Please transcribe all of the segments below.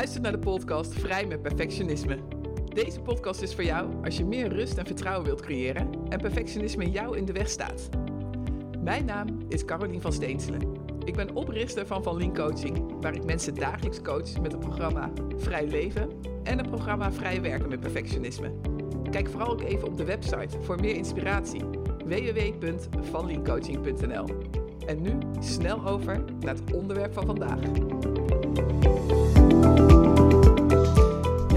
luistert naar de podcast Vrij met Perfectionisme. Deze podcast is voor jou als je meer rust en vertrouwen wilt creëren en perfectionisme jou in de weg staat. Mijn naam is Carolien van Steenselen. Ik ben oprichter van Van Lien Coaching, waar ik mensen dagelijks coach met het programma Vrij Leven en het programma Vrij Werken met Perfectionisme. Kijk vooral ook even op de website voor meer inspiratie www.vanliencoaching.nl. En nu snel over naar het onderwerp van vandaag.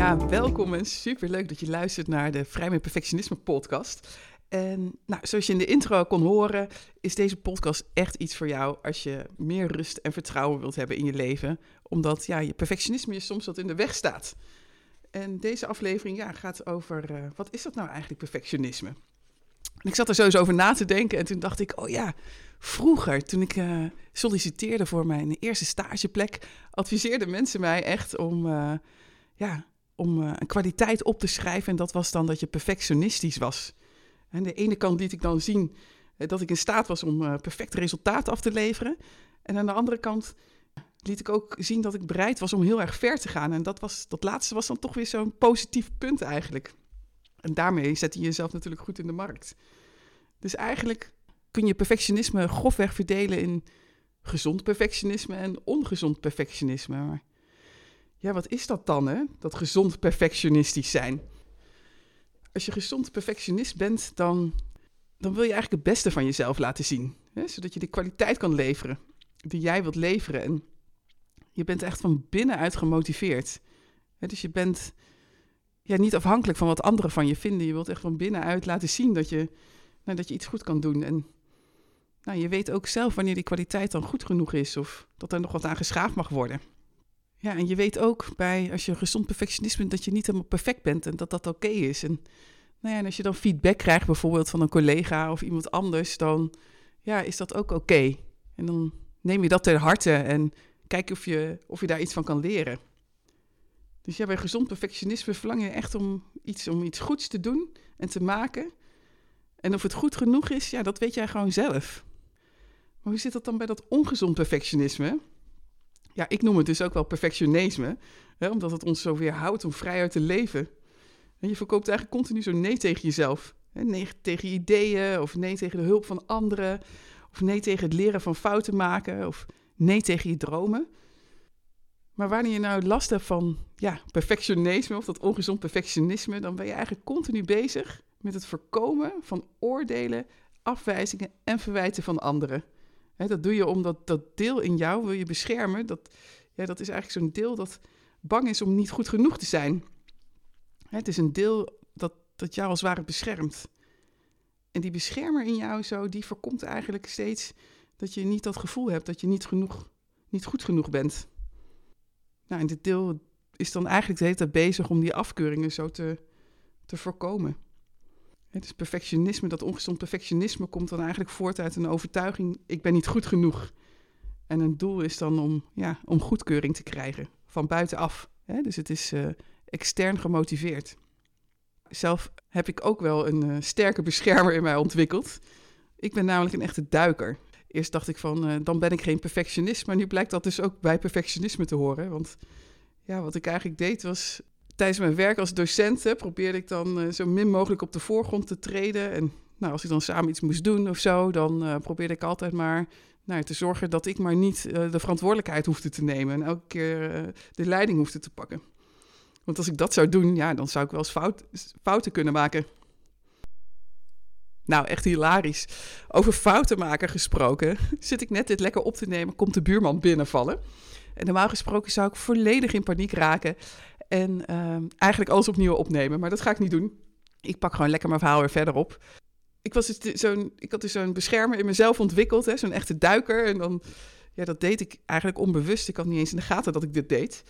Ja, welkom en super leuk dat je luistert naar de Vrij met Perfectionisme podcast. En nou, zoals je in de intro kon horen, is deze podcast echt iets voor jou als je meer rust en vertrouwen wilt hebben in je leven. Omdat ja, je perfectionisme je soms wat in de weg staat. En deze aflevering ja, gaat over uh, wat is dat nou eigenlijk perfectionisme? Ik zat er sowieso over na te denken en toen dacht ik, oh ja, vroeger toen ik uh, solliciteerde voor mijn eerste stageplek, adviseerden mensen mij echt om, uh, ja, om een kwaliteit op te schrijven. En dat was dan dat je perfectionistisch was. En de ene kant liet ik dan zien dat ik in staat was om perfect resultaat af te leveren. En aan de andere kant liet ik ook zien dat ik bereid was om heel erg ver te gaan. En dat, was, dat laatste was dan toch weer zo'n positief punt eigenlijk. En daarmee zet je jezelf natuurlijk goed in de markt. Dus eigenlijk kun je perfectionisme grofweg verdelen in gezond perfectionisme en ongezond perfectionisme. Maar ja, wat is dat dan, hè? Dat gezond perfectionistisch zijn. Als je gezond perfectionist bent, dan, dan wil je eigenlijk het beste van jezelf laten zien. Hè? Zodat je de kwaliteit kan leveren die jij wilt leveren. En je bent echt van binnenuit gemotiveerd. dus je bent ja, niet afhankelijk van wat anderen van je vinden. Je wilt echt van binnenuit laten zien dat je, nou, dat je iets goed kan doen. En nou, je weet ook zelf wanneer die kwaliteit dan goed genoeg is of dat er nog wat aan geschaafd mag worden. Ja, en je weet ook bij, als je gezond perfectionist bent, dat je niet helemaal perfect bent en dat dat oké is. En, nou ja, en als je dan feedback krijgt, bijvoorbeeld van een collega of iemand anders, dan ja, is dat ook oké. En dan neem je dat ter harte en kijk of je, of je daar iets van kan leren. Dus ja, bij gezond perfectionisme verlang je echt om iets, om iets goeds te doen en te maken. En of het goed genoeg is, ja, dat weet jij gewoon zelf. Maar hoe zit dat dan bij dat ongezond perfectionisme? Ja, ik noem het dus ook wel perfectionisme, hè, omdat het ons zo weerhoudt om vrijuit te leven. En je verkoopt eigenlijk continu zo nee tegen jezelf. Hè, nee tegen ideeën, of nee tegen de hulp van anderen, of nee tegen het leren van fouten maken, of nee tegen je dromen. Maar wanneer je nou last hebt van ja, perfectionisme of dat ongezond perfectionisme, dan ben je eigenlijk continu bezig met het voorkomen van oordelen, afwijzingen en verwijten van anderen. Dat doe je omdat dat deel in jou wil je beschermen. Dat, ja, dat is eigenlijk zo'n deel dat bang is om niet goed genoeg te zijn. het is een deel dat, dat jou als ware beschermt. En die beschermer in jou zo, die voorkomt eigenlijk steeds dat je niet dat gevoel hebt dat je niet, genoeg, niet goed genoeg bent. Nou, en dit deel is dan eigenlijk de hele tijd bezig om die afkeuringen zo te, te voorkomen. Het is perfectionisme, dat ongezond perfectionisme komt dan eigenlijk voort uit een overtuiging: ik ben niet goed genoeg. En een doel is dan om, ja, om goedkeuring te krijgen van buitenaf. Hè? Dus het is uh, extern gemotiveerd. Zelf heb ik ook wel een uh, sterke beschermer in mij ontwikkeld. Ik ben namelijk een echte duiker. Eerst dacht ik van, uh, dan ben ik geen perfectionist. Maar nu blijkt dat dus ook bij perfectionisme te horen. Want ja, wat ik eigenlijk deed was... Tijdens mijn werk als docent probeerde ik dan uh, zo min mogelijk op de voorgrond te treden. En nou, als ik dan samen iets moest doen of zo, dan uh, probeerde ik altijd maar nou, te zorgen dat ik maar niet de verantwoordelijkheid hoefde te nemen. En elke keer de leiding hoefde te pakken. Want als ik dat zou doen, ja, dan zou ik wel eens fout, fouten kunnen maken. Nou, echt hilarisch. Over fouten maken gesproken. Zit ik net dit lekker op te nemen, komt de buurman binnenvallen. En normaal gesproken zou ik volledig in paniek raken. En uh, eigenlijk alles opnieuw opnemen. Maar dat ga ik niet doen. Ik pak gewoon lekker mijn verhaal weer verder op. Ik, was dus zo'n, ik had dus zo'n beschermer in mezelf ontwikkeld. Zo'n echte duiker. En dan, ja, dat deed ik eigenlijk onbewust. Ik had niet eens in de gaten dat ik dit deed.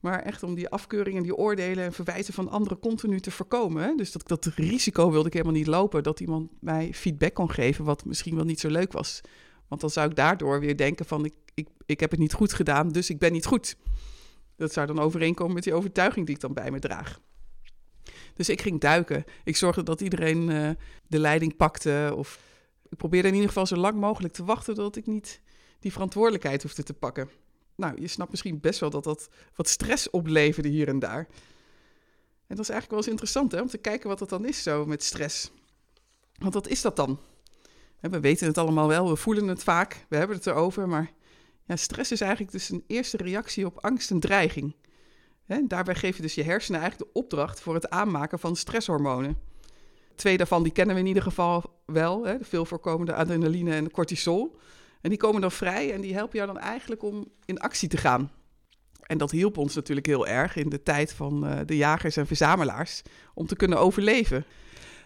Maar echt om die afkeuringen, die oordelen en verwijten van anderen continu te voorkomen. Dus dat, dat risico wilde ik helemaal niet lopen. Dat iemand mij feedback kon geven wat misschien wel niet zo leuk was. Want dan zou ik daardoor weer denken van ik, ik, ik heb het niet goed gedaan, dus ik ben niet goed. Dat zou dan overeenkomen met die overtuiging die ik dan bij me draag. Dus ik ging duiken. Ik zorgde dat iedereen uh, de leiding pakte. Of ik probeerde in ieder geval zo lang mogelijk te wachten dat ik niet die verantwoordelijkheid hoefde te pakken. nou, je snapt misschien best wel dat dat wat stress opleverde hier en daar. En dat is eigenlijk wel eens interessant hè, om te kijken wat dat dan is zo met stress. Want wat is dat dan? We weten het allemaal wel, we voelen het vaak, we hebben het erover, maar ja, stress is eigenlijk dus een eerste reactie op angst en dreiging. daarbij geef je dus je hersenen eigenlijk de opdracht voor het aanmaken van stresshormonen. Twee daarvan die kennen we in ieder geval wel, de veel voorkomende adrenaline en cortisol. En die komen dan vrij en die helpen jou dan eigenlijk om in actie te gaan. En dat hielp ons natuurlijk heel erg in de tijd van uh, de jagers en verzamelaars om te kunnen overleven.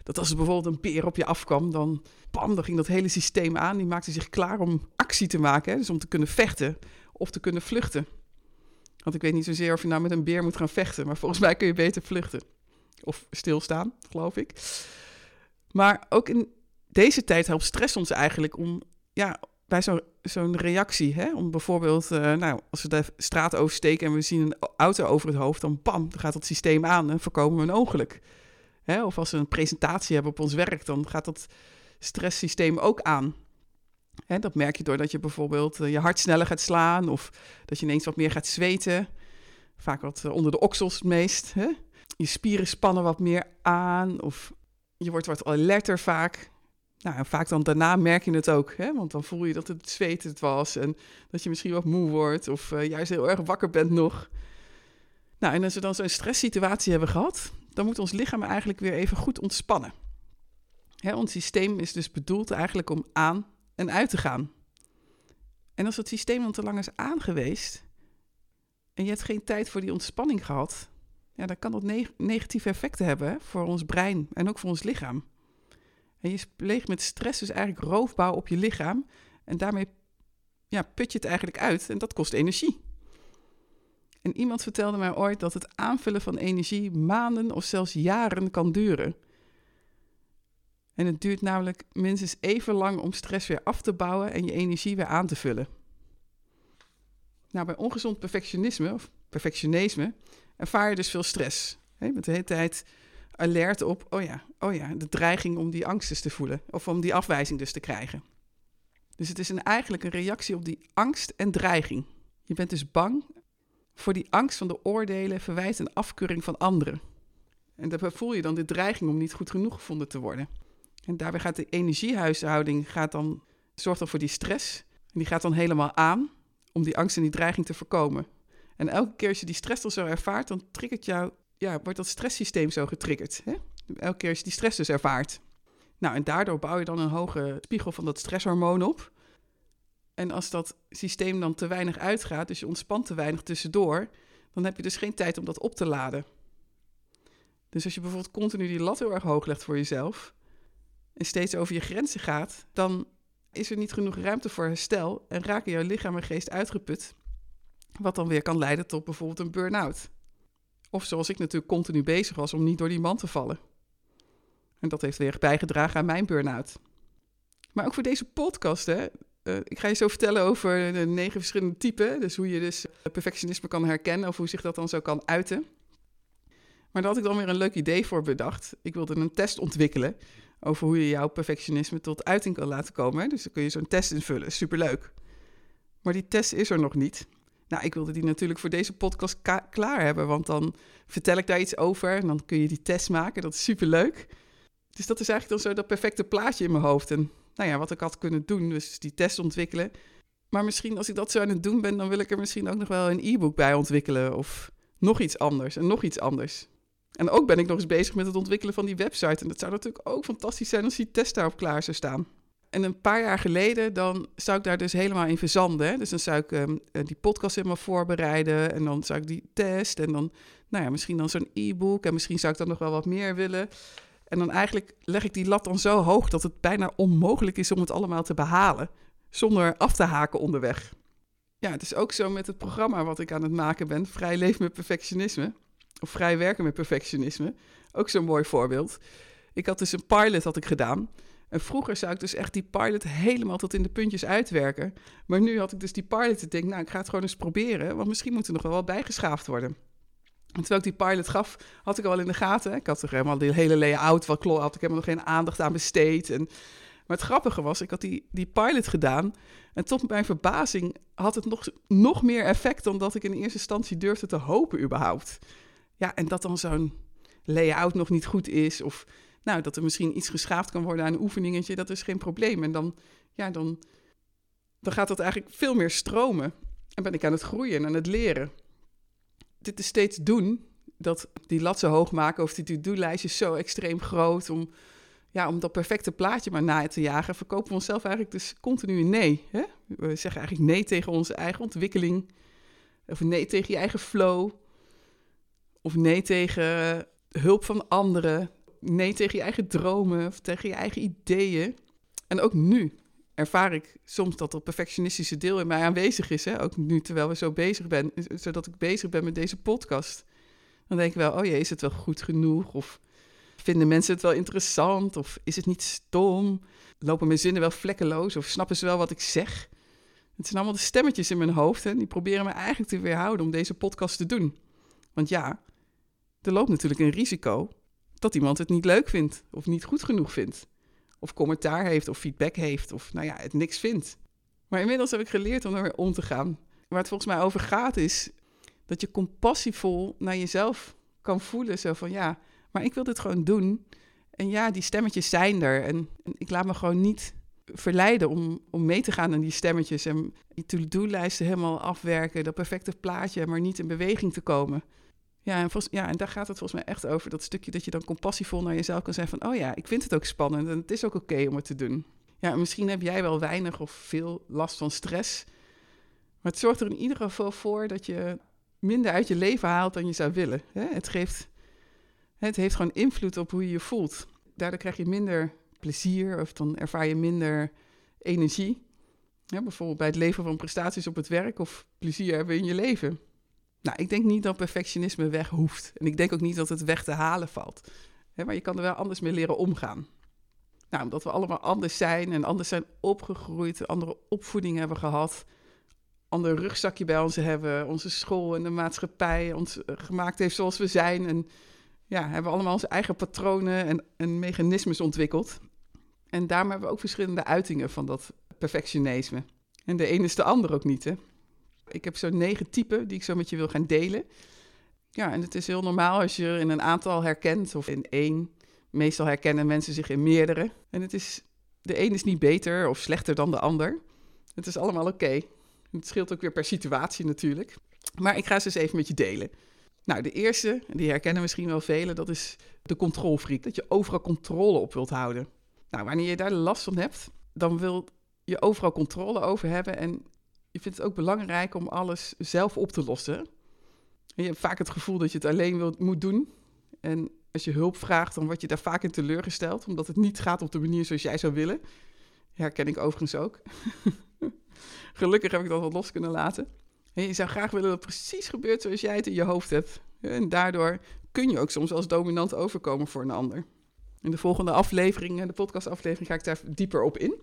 Dat als er bijvoorbeeld een beer op je afkwam, dan, bam, dan ging dat hele systeem aan. Die maakte zich klaar om actie te maken, dus om te kunnen vechten of te kunnen vluchten. Want ik weet niet zozeer of je nou met een beer moet gaan vechten, maar volgens mij kun je beter vluchten. Of stilstaan, geloof ik. Maar ook in deze tijd helpt stress ons eigenlijk om ja, bij zo'n reactie, hè, om bijvoorbeeld, uh, nou, als we de straat oversteken en we zien een auto over het hoofd, dan bam, dan gaat het systeem aan en voorkomen we een ongeluk. Hè, of als we een presentatie hebben op ons werk, dan gaat dat stresssysteem ook aan. Hè, dat merk je doordat je bijvoorbeeld uh, je hart sneller gaat slaan of dat je ineens wat meer gaat zweten. Vaak wat uh, onder de oksels het meest. Hè? Je spieren spannen wat meer aan of je wordt wat alerter vaak. Nou, vaak dan daarna merk je het ook, hè? want dan voel je dat het zweet het was en dat je misschien wat moe wordt of uh, juist heel erg wakker bent nog. Nou, en als we dan zo'n stresssituatie hebben gehad, dan moet ons lichaam eigenlijk weer even goed ontspannen. Hè, ons systeem is dus bedoeld eigenlijk om aan en uit te gaan. En als het systeem dan te lang is aangeweest en je hebt geen tijd voor die ontspanning gehad, ja, dan kan dat negatieve effecten hebben voor ons brein en ook voor ons lichaam. En je pleegt met stress dus eigenlijk roofbouw op je lichaam. En daarmee ja, put je het eigenlijk uit en dat kost energie. En iemand vertelde mij ooit dat het aanvullen van energie maanden of zelfs jaren kan duren. En het duurt namelijk minstens even lang om stress weer af te bouwen en je energie weer aan te vullen. Nou, bij ongezond perfectionisme of perfectionisme ervaar je dus veel stress. Je bent de hele tijd alert op, oh ja, oh ja, de dreiging om die angst dus te voelen. Of om die afwijzing dus te krijgen. Dus het is een, eigenlijk een reactie op die angst en dreiging. Je bent dus bang voor die angst van de oordelen, verwijt en afkeuring van anderen. En daarbij voel je dan de dreiging om niet goed genoeg gevonden te worden. En daarbij gaat de energiehuishouding gaat dan, zorgt dan voor die stress. En die gaat dan helemaal aan om die angst en die dreiging te voorkomen. En elke keer als je die stress al zo ervaart, dan triggert jou, ja, wordt dat stresssysteem zo getriggerd. Hè? Elke keer als je die stress dus ervaart. Nou, en daardoor bouw je dan een hoge spiegel van dat stresshormoon op. En als dat systeem dan te weinig uitgaat, dus je ontspant te weinig tussendoor, dan heb je dus geen tijd om dat op te laden. Dus als je bijvoorbeeld continu die lat heel erg hoog legt voor jezelf en steeds over je grenzen gaat, dan is er niet genoeg ruimte voor herstel en raken jouw lichaam en geest uitgeput. Wat dan weer kan leiden tot bijvoorbeeld een burn-out. Of zoals ik natuurlijk continu bezig was om niet door die man te vallen. En dat heeft weer bijgedragen aan mijn burn-out. Maar ook voor deze podcast, hè. Uh, ik ga je zo vertellen over de negen verschillende typen. Dus hoe je dus perfectionisme kan herkennen of hoe zich dat dan zo kan uiten. Maar daar had ik dan weer een leuk idee voor bedacht. Ik wilde een test ontwikkelen over hoe je jouw perfectionisme tot uiting kan laten komen. Dus dan kun je zo'n test invullen. Superleuk. Maar die test is er nog niet. Nou, ik wilde die natuurlijk voor deze podcast klaar hebben, want dan vertel ik daar iets over en dan kun je die test maken. Dat is superleuk. Dus dat is eigenlijk dan zo dat perfecte plaatje in mijn hoofd. Nou ja, wat ik had kunnen doen, dus die test ontwikkelen. Maar misschien als ik dat zo aan het doen ben, dan wil ik er misschien ook nog wel een e-book bij ontwikkelen of nog iets anders en nog iets anders. En ook ben ik nog eens bezig met het ontwikkelen van die website. En dat zou natuurlijk ook fantastisch zijn als die test daarop klaar zou staan. En een paar jaar geleden, dan zou ik daar dus helemaal in verzanden. Dus dan zou ik um, die podcast helemaal voorbereiden. En dan zou ik die test. En dan, nou ja, misschien dan zo'n e-book. En misschien zou ik dan nog wel wat meer willen. En dan eigenlijk leg ik die lat dan zo hoog dat het bijna onmogelijk is om het allemaal te behalen. Zonder af te haken onderweg. Ja, het is ook zo met het programma wat ik aan het maken ben. Vrij leven met perfectionisme. Of vrij werken met perfectionisme. Ook zo'n mooi voorbeeld. Ik had dus een pilot had ik gedaan. En vroeger zou ik dus echt die pilot helemaal tot in de puntjes uitwerken. Maar nu had ik dus die pilot. Ik denk, nou, ik ga het gewoon eens proberen. Want misschien moet er nog wel wat bijgeschaafd worden. En terwijl ik die pilot gaf, had ik al in de gaten. Ik had toch helemaal die hele layout, wat had ik helemaal nog geen aandacht aan besteed. En Maar het grappige was, ik had die, die pilot gedaan. En tot mijn verbazing had het nog, nog meer effect dan dat ik in eerste instantie durfde te hopen überhaupt. Ja, en dat dan zo'n layout nog niet goed is. Of nou, dat er misschien iets geschaafd kan worden aan een oefeningetje. Dat is geen probleem. En dan, ja, dan, dan gaat dat eigenlijk veel meer stromen. En ben ik aan het groeien en aan het leren. Dit is steeds doen. Dat die lat zo hoog maken of die to-do-lijstje zo extreem groot. Om, ja, om dat perfecte plaatje maar na te jagen, verkopen we onszelf eigenlijk dus continu nee. Hè? We zeggen eigenlijk nee tegen onze eigen ontwikkeling. Of nee tegen je eigen flow. Of nee tegen hulp van anderen. Nee tegen je eigen dromen of tegen je eigen ideeën. En ook nu ervaar ik soms dat dat perfectionistische deel in mij aanwezig is. Hè? Ook nu terwijl we zo bezig ben, zodat ik bezig ben met deze podcast. Dan denk ik wel, oh jee, is het wel goed genoeg? Of vinden mensen het wel interessant? Of is het niet stom? Lopen mijn zinnen wel vlekkeloos? Of snappen ze wel wat ik zeg? Het zijn allemaal de stemmetjes in mijn hoofd en die proberen me eigenlijk te weerhouden om deze podcast te doen. Want ja, er loopt natuurlijk een risico dat iemand het niet leuk vindt of niet goed genoeg vindt. Of commentaar heeft of feedback heeft of nou ja, het niks vindt. Maar inmiddels heb ik geleerd om ermee om te gaan. Waar het volgens mij over gaat is dat je compassievol naar jezelf kan voelen. Zo van ja, maar ik wil dit gewoon doen. En ja, die stemmetjes zijn er. En, ik laat me gewoon niet verleiden om, om mee te gaan aan die stemmetjes. En die to-do-lijsten helemaal afwerken. Dat perfecte plaatje, maar niet in beweging te komen. Ja en, ja, en daar gaat het volgens mij echt over. Dat stukje dat je dan compassievol naar jezelf kan zeggen van... oh ja, ik vind het ook spannend en het is ook oké om het te doen. Ja, misschien heb jij wel weinig of veel last van stress. Maar het zorgt er in ieder geval voor dat je minder uit je leven haalt dan je zou willen. Het, geeft, het heeft gewoon invloed op hoe je je voelt. Daardoor krijg je minder plezier of dan ervaar je minder energie. bijvoorbeeld bij het leveren van prestaties op het werk of plezier hebben in je leven. Nou, ik denk niet dat perfectionisme weg hoeft. En ik denk ook niet dat het weg te halen valt. maar je kan er wel anders mee leren omgaan. Nou, omdat we allemaal anders zijn en anders zijn opgegroeid, andere opvoeding hebben gehad, ander rugzakje bij ons hebben, onze school en de maatschappij ons eh, gemaakt heeft zoals we zijn. En ja, hebben we allemaal onze eigen patronen en, en mechanismes ontwikkeld. En daarom hebben we ook verschillende uitingen van dat perfectionisme. En de een is de ander ook niet, hè? Ik heb zo'n negen typen die ik zo met je wil gaan delen. Ja, en het is heel normaal als je in een aantal herkent of in één. Meestal herkennen mensen zich in meerdere. En het is, de een is niet beter of slechter dan de ander. Het is allemaal oké. Het scheelt ook weer per situatie natuurlijk. Maar ik ga ze eens even met je delen. Nou, de eerste, die herkennen misschien wel velen, dat is de controlfreak. Dat je overal controle op wilt houden. Nou, wanneer je daar last van hebt, dan wil je overal controle over hebben. En je vindt het ook belangrijk om alles zelf op te lossen. En je hebt vaak het gevoel dat je het alleen wilt, moet doen. En als je hulp vraagt, dan word je daar vaak in teleurgesteld, omdat het niet gaat op de manier zoals jij zou willen. Herken ik overigens ook. Gelukkig heb ik dat wat los kunnen laten. En je zou graag willen dat het precies gebeurt zoals jij het in je hoofd hebt. En daardoor kun je ook soms als dominant overkomen voor een ander. In de volgende aflevering, de podcastaflevering, ga ik daar dieper op in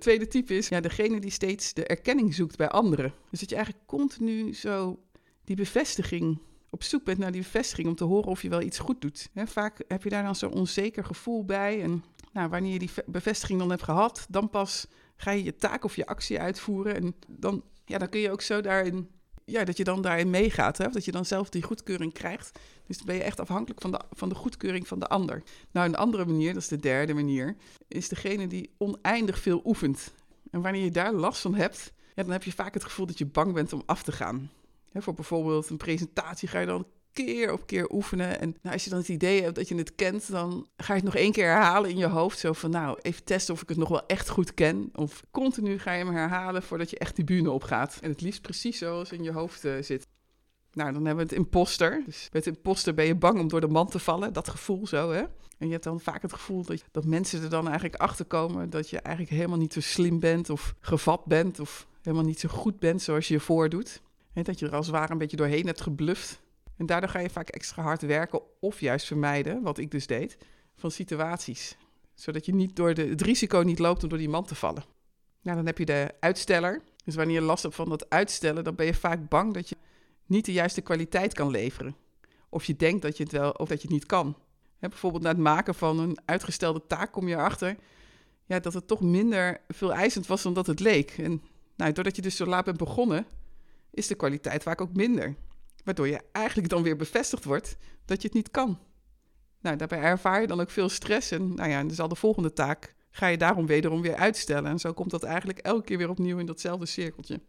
tweede type is ja, degene die steeds de erkenning zoekt bij anderen. Dus dat je eigenlijk continu zo die bevestiging op zoek bent naar die bevestiging om te horen of je wel iets goed doet. vaak heb je daar dan zo'n onzeker gevoel bij. En nou, wanneer je die bevestiging dan hebt gehad, dan pas ga je je taak of je actie uitvoeren. En dan, ja, dan kun je ook zo daarin ja, dat je dan daarin meegaat. Hè? Dat je dan zelf die goedkeuring krijgt. Dus dan ben je echt afhankelijk van de, van de goedkeuring van de ander. Nou, een andere manier, dat is de derde manier, is degene die oneindig veel oefent. En wanneer je daar last van hebt, ja, dan heb je vaak het gevoel dat je bang bent om af te gaan. voor bijvoorbeeld een presentatie ga je dan keer op keer oefenen. En nou, als je dan het idee hebt dat je het kent, dan ga je het nog één keer herhalen in je hoofd. Zo van, nou, even testen of ik het nog wel echt goed ken. Of continu ga je hem herhalen voordat je echt die bühne opgaat. En het liefst precies zoals in je hoofd uh, zit. Nou, dan hebben we het imposter. Dus met imposter ben je bang om door de man te vallen. Dat gevoel zo, hè? En je hebt dan vaak het gevoel dat, dat mensen er dan eigenlijk achter komen dat je eigenlijk helemaal niet zo slim bent of gevat bent of helemaal niet zo goed bent zoals je je voordoet. En dat je er als het ware een beetje doorheen hebt gebluft. En daardoor ga je vaak extra hard werken of juist vermijden, wat ik dus deed, van situaties. Zodat je niet door de, het risico niet loopt om door die man te vallen. Nou, dan heb je de uitsteller. Dus wanneer je last hebt van dat uitstellen, dan ben je vaak bang dat je niet de juiste kwaliteit kan leveren. Of je denkt dat je het wel of dat je het niet kan. bijvoorbeeld na het maken van een uitgestelde taak kom je erachter. ja, dat het toch minder veel eisend was dan dat het leek. En nou, doordat je dus zo laat bent begonnen, is de kwaliteit vaak ook minder. Waardoor je eigenlijk dan weer bevestigd wordt dat je het niet kan. Nou, daarbij ervaar je dan ook veel stress. En nou ja, dus al de volgende taak ga je daarom wederom weer uitstellen. En zo komt dat eigenlijk elke keer weer opnieuw in datzelfde cirkeltje.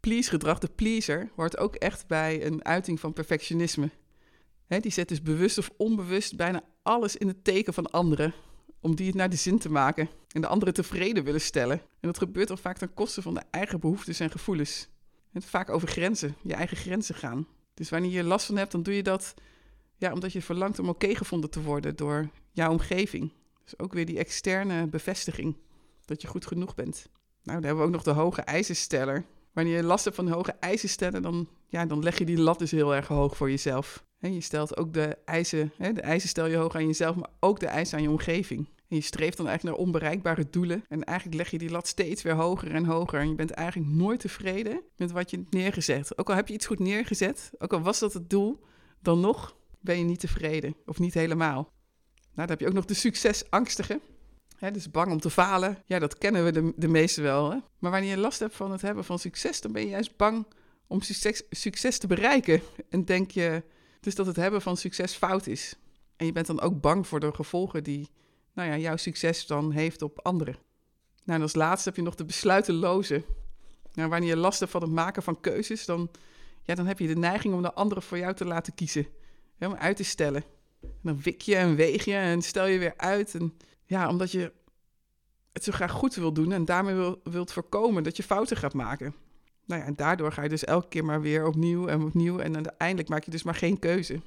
Please-gedrag, de pleaser, hoort ook echt bij een uiting van perfectionisme. die zet dus bewust of onbewust bijna alles in het teken van anderen, om die het naar de zin te maken en de anderen tevreden willen stellen. En dat gebeurt dan vaak ten koste van de eigen behoeftes en gevoelens. Het vaak over grenzen, je eigen grenzen gaan. Dus wanneer je last van hebt, dan doe je dat ja, omdat je verlangt om oké gevonden te worden door jouw omgeving. Dus ook weer die externe bevestiging dat je goed genoeg bent. Nou, dan hebben we ook nog de hoge eisensteller. Wanneer je last hebt van hoge eisen stellen, dan, ja, dan leg je die lat dus heel erg hoog voor jezelf. En je stelt ook de eisen, hè, de eisen stel je hoog aan jezelf, maar ook de eisen aan je omgeving. En je streeft dan eigenlijk naar onbereikbare doelen. En eigenlijk leg je die lat steeds weer hoger en hoger. En je bent eigenlijk nooit tevreden met wat je neergezet. Ook al heb je iets goed neergezet, ook al was dat het doel, dan nog ben je niet tevreden. Of niet helemaal. Nou, dan heb je ook nog de succesangstige. Hè, dus bang om te falen. Ja, dat kennen we de, de meesten wel. Hè? Maar wanneer je last hebt van het hebben van succes, dan ben je juist bang om succes, succes te bereiken. En denk je dus dat het hebben van succes fout is. En je bent dan ook bang voor de gevolgen die nou ja, jouw succes dan heeft op anderen. Nou, en als laatste heb je nog de besluiteloze. Nou, wanneer je last hebt van het maken van keuzes, dan, ja, dan heb je de neiging om de anderen voor jou te laten kiezen. om uit te stellen. En dan wik je en weeg je en stel je weer uit. En ja, omdat je het zo graag goed wil doen en daarmee wil, wilt voorkomen dat je fouten gaat maken. Nou ja, en daardoor ga je dus elke keer maar weer opnieuw en opnieuw. En uiteindelijk maak je dus maar geen keuze.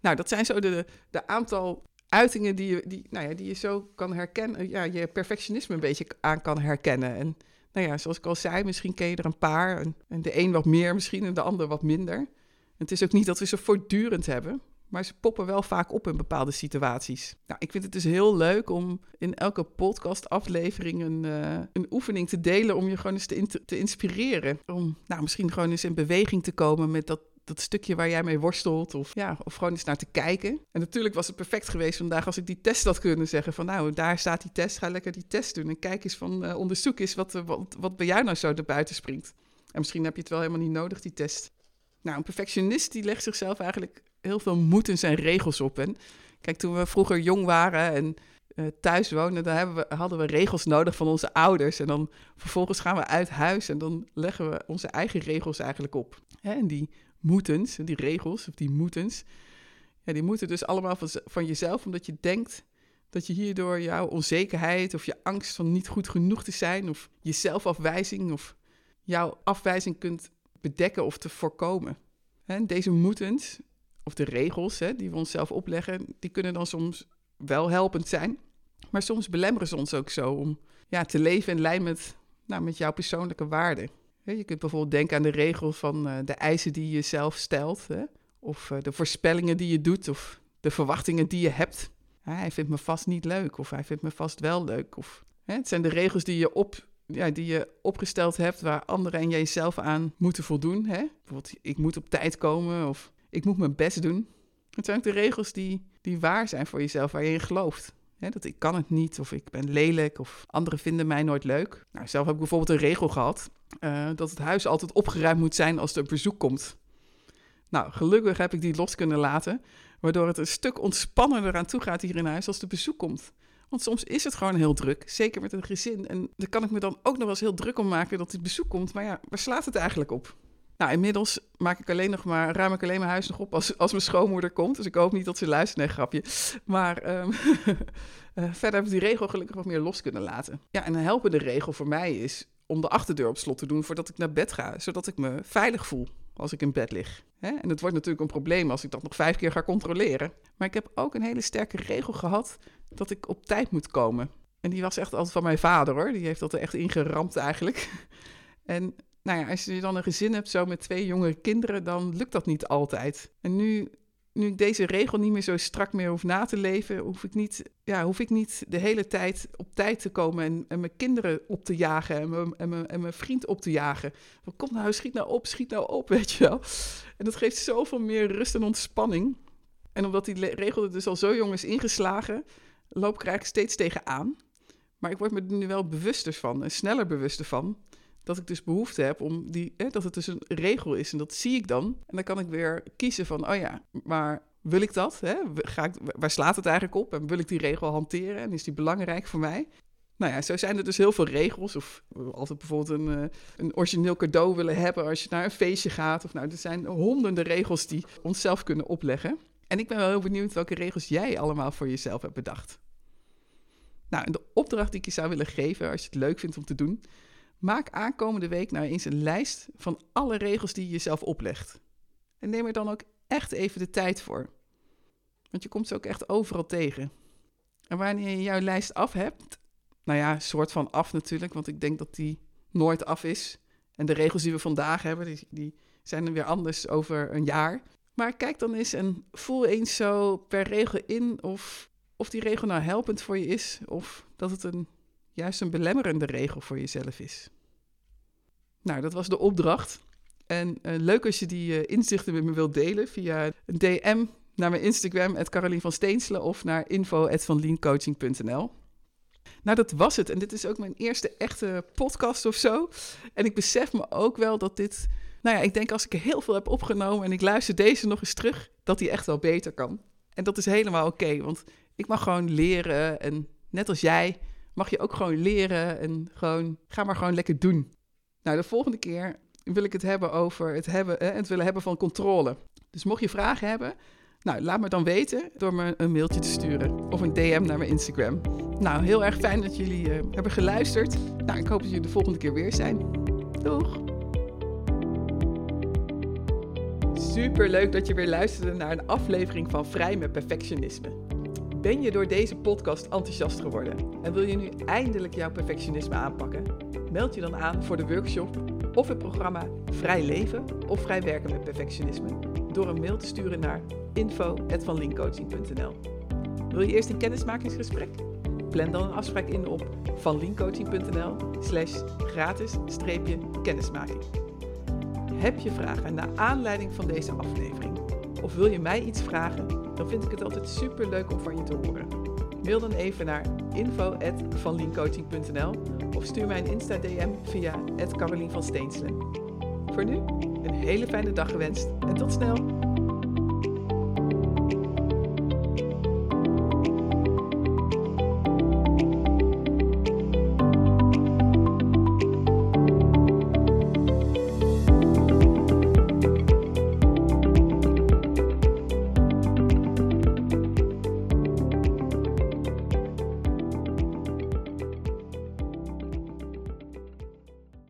Nou, dat zijn zo de, de aantal uitingen die je, die, nou ja, die je zo kan herkennen. Ja, je perfectionisme een beetje aan kan herkennen. En nou ja, zoals ik al zei, misschien ken je er een paar. En, en de een wat meer misschien en de ander wat minder. Het is ook niet dat we ze voortdurend hebben maar ze poppen wel vaak op in bepaalde situaties. Nou, ik vind het dus heel leuk om in elke podcastaflevering een, uh, een oefening te delen om je gewoon eens te, te inspireren. Om nou, misschien gewoon eens in beweging te komen met dat dat stukje waar jij mee worstelt. Of, ja, of gewoon eens naar te kijken. En natuurlijk was het perfect geweest vandaag als ik die test had kunnen zeggen. Van nou, daar staat die test. Ga lekker die test doen. En kijk eens van, uh, onderzoek eens wat, wat, wat bij jou nou zo erbuiten springt. En misschien heb je het wel helemaal niet nodig, die test. Nou, een perfectionist die legt zichzelf eigenlijk heel veel moeten en regels op. En kijk, toen we vroeger jong waren en uh, thuis woonden, dan we, hadden we regels nodig van onze ouders. En dan vervolgens gaan we uit huis en dan leggen we onze eigen regels eigenlijk op. En die moetens, die regels, of die moetens, ja, die moeten dus allemaal van, van jezelf, omdat je denkt dat je hierdoor jouw onzekerheid of je angst van niet goed genoeg te zijn, of je zelfafwijzing of jouw afwijzing kunt bedekken of te voorkomen. En deze moetens, of de regels hè, die we onszelf opleggen, die kunnen dan soms wel helpend zijn. Maar soms belemmeren ze ons ook zo om ja, te leven in lijn met, nou, met jouw persoonlijke waarden. Je kunt bijvoorbeeld denken aan de regels van uh, de eisen die je zelf stelt, of uh, de voorspellingen die je doet, of de verwachtingen die je hebt. hij vindt me vast niet leuk, of hij vindt me vast wel leuk. Of? Het zijn de regels die je op ja, die je opgesteld hebt waar anderen en jijzelf aan moeten voldoen. Bijvoorbeeld, ik moet op tijd komen of ik moet mijn best doen. Het zijn ook de regels die, die waar zijn voor jezelf, waar je in gelooft. Dat ik kan het niet, of ik ben lelijk, of anderen vinden mij nooit leuk. Nou, zelf heb ik bijvoorbeeld een regel gehad uh, dat het huis altijd opgeruimd moet zijn als er bezoek komt. Nou, gelukkig heb ik die los kunnen laten, waardoor het een stuk ontspannender aan toe gaat hier in huis als er bezoek komt. Want soms is het gewoon heel druk, zeker met een gezin. En daar kan ik me dan ook nog wel eens heel druk om maken dat dit bezoek komt. Maar ja, waar slaat het eigenlijk op? Nou, inmiddels maak ik alleen nog maar, ruim ik alleen mijn huis nog op als, als mijn schoonmoeder komt. Dus ik hoop niet dat ze luistert, nee, grapje. Maar um, verder heb ik die regel gelukkig wat meer los kunnen laten. Ja, en een helpende regel voor mij is om de achterdeur op slot te doen voordat ik naar bed ga. Zodat ik me veilig voel als ik in bed lig. En het wordt natuurlijk een probleem als ik dat nog vijf keer ga controleren. Maar ik heb ook een hele sterke regel gehad dat ik op tijd moet komen. En die was echt altijd van mijn vader hoor. Die heeft dat er echt ingeramd eigenlijk. En nou ja, als je dan een gezin hebt zo met twee jonge kinderen, dan lukt dat niet altijd. En nu nu ik deze regel niet meer zo strak meer hoef na te leven, hoef ik niet, ja, hoef ik niet de hele tijd op tijd te komen en, en mijn kinderen op te jagen en mijn, en, mijn, en mijn vriend op te jagen. Kom nou, schiet nou op, schiet nou op, weet je wel. En dat geeft zoveel meer rust en ontspanning. En omdat die regel er dus al zo jong is ingeslagen, loop ik er eigenlijk steeds tegenaan. Maar ik word me er nu wel bewuster van en sneller bewuster van dat ik dus behoefte heb om die, dat het dus een regel is. En dat zie ik dan. En dan kan ik weer kiezen van, oh ja, maar wil ik dat? Hè? Ga ik, waar slaat het eigenlijk op? En wil ik die regel hanteren? En is die belangrijk voor mij? Nou ja, zo zijn er dus heel veel regels. Of altijd bijvoorbeeld een, uh, een origineel cadeau willen hebben als je naar een feestje gaat. Of nou, er zijn honderden regels die onszelf kunnen opleggen. En ik ben wel heel benieuwd welke regels jij allemaal voor jezelf hebt bedacht. Nou, en de opdracht die ik je zou willen geven, als je het leuk vindt om te doen, maak aankomende week nou eens een lijst van alle regels die je jezelf oplegt. En neem er dan ook echt even de tijd voor. Want je komt ze ook echt overal tegen. En wanneer je jouw lijst af hebt, nou ja, soort van af natuurlijk, want ik denk dat die nooit af is. En de regels die we vandaag hebben, die, die zijn weer anders over een jaar. Maar kijk dan eens en voel eens zo per regel in of, of die regel nou helpend voor je is, of dat het een, juist een belemmerende regel voor jezelf is. Nou, dat was de opdracht. En uh, leuk als je die uh, inzichten met me wilt delen via een DM naar mijn Instagram, Carolien van Steenselen, of naar info.vanliencoaching.nl. Nou, dat was het. En dit is ook mijn eerste echte podcast of zo. En ik besef me ook wel dat dit... Nou ja, ik denk als ik er heel veel heb opgenomen en ik luister deze nog eens terug, dat die echt wel beter kan. En dat is helemaal oké, want ik mag gewoon leren. En net als jij mag je ook gewoon leren en gewoon, ga maar gewoon lekker doen. Nou, de volgende keer wil ik het hebben over het, hebben, eh, het willen hebben van controle. Dus mocht je vragen hebben, nou, laat me dan weten door me een mailtje te sturen of een DM naar mijn Instagram. Nou, heel erg fijn dat jullie uh, hebben geluisterd. Nou, ik hoop dat jullie de volgende keer weer zijn. Doeg! Super leuk dat je weer luisterde naar een aflevering van Vrij met Perfectionisme. Ben je door deze podcast enthousiast geworden en wil je nu eindelijk jouw perfectionisme aanpakken? Meld je dan aan voor de workshop of het programma Vrij Leven of Vrij Werken met Perfectionisme door een mail te sturen naar info.vanlinkcoaching.nl. Wil je eerst een kennismakingsgesprek? Plan dan een afspraak in op vanlinkcoaching.nl slash gratis-kennismaking. Heb je vragen naar aanleiding van deze aflevering? Of wil je mij iets vragen? Dan vind ik het altijd super leuk om van je te horen. Mail dan even naar info.vanliencoaching.nl of stuur mij een Insta-DM via Carolien van. Voor nu, een hele fijne dag gewenst en tot snel!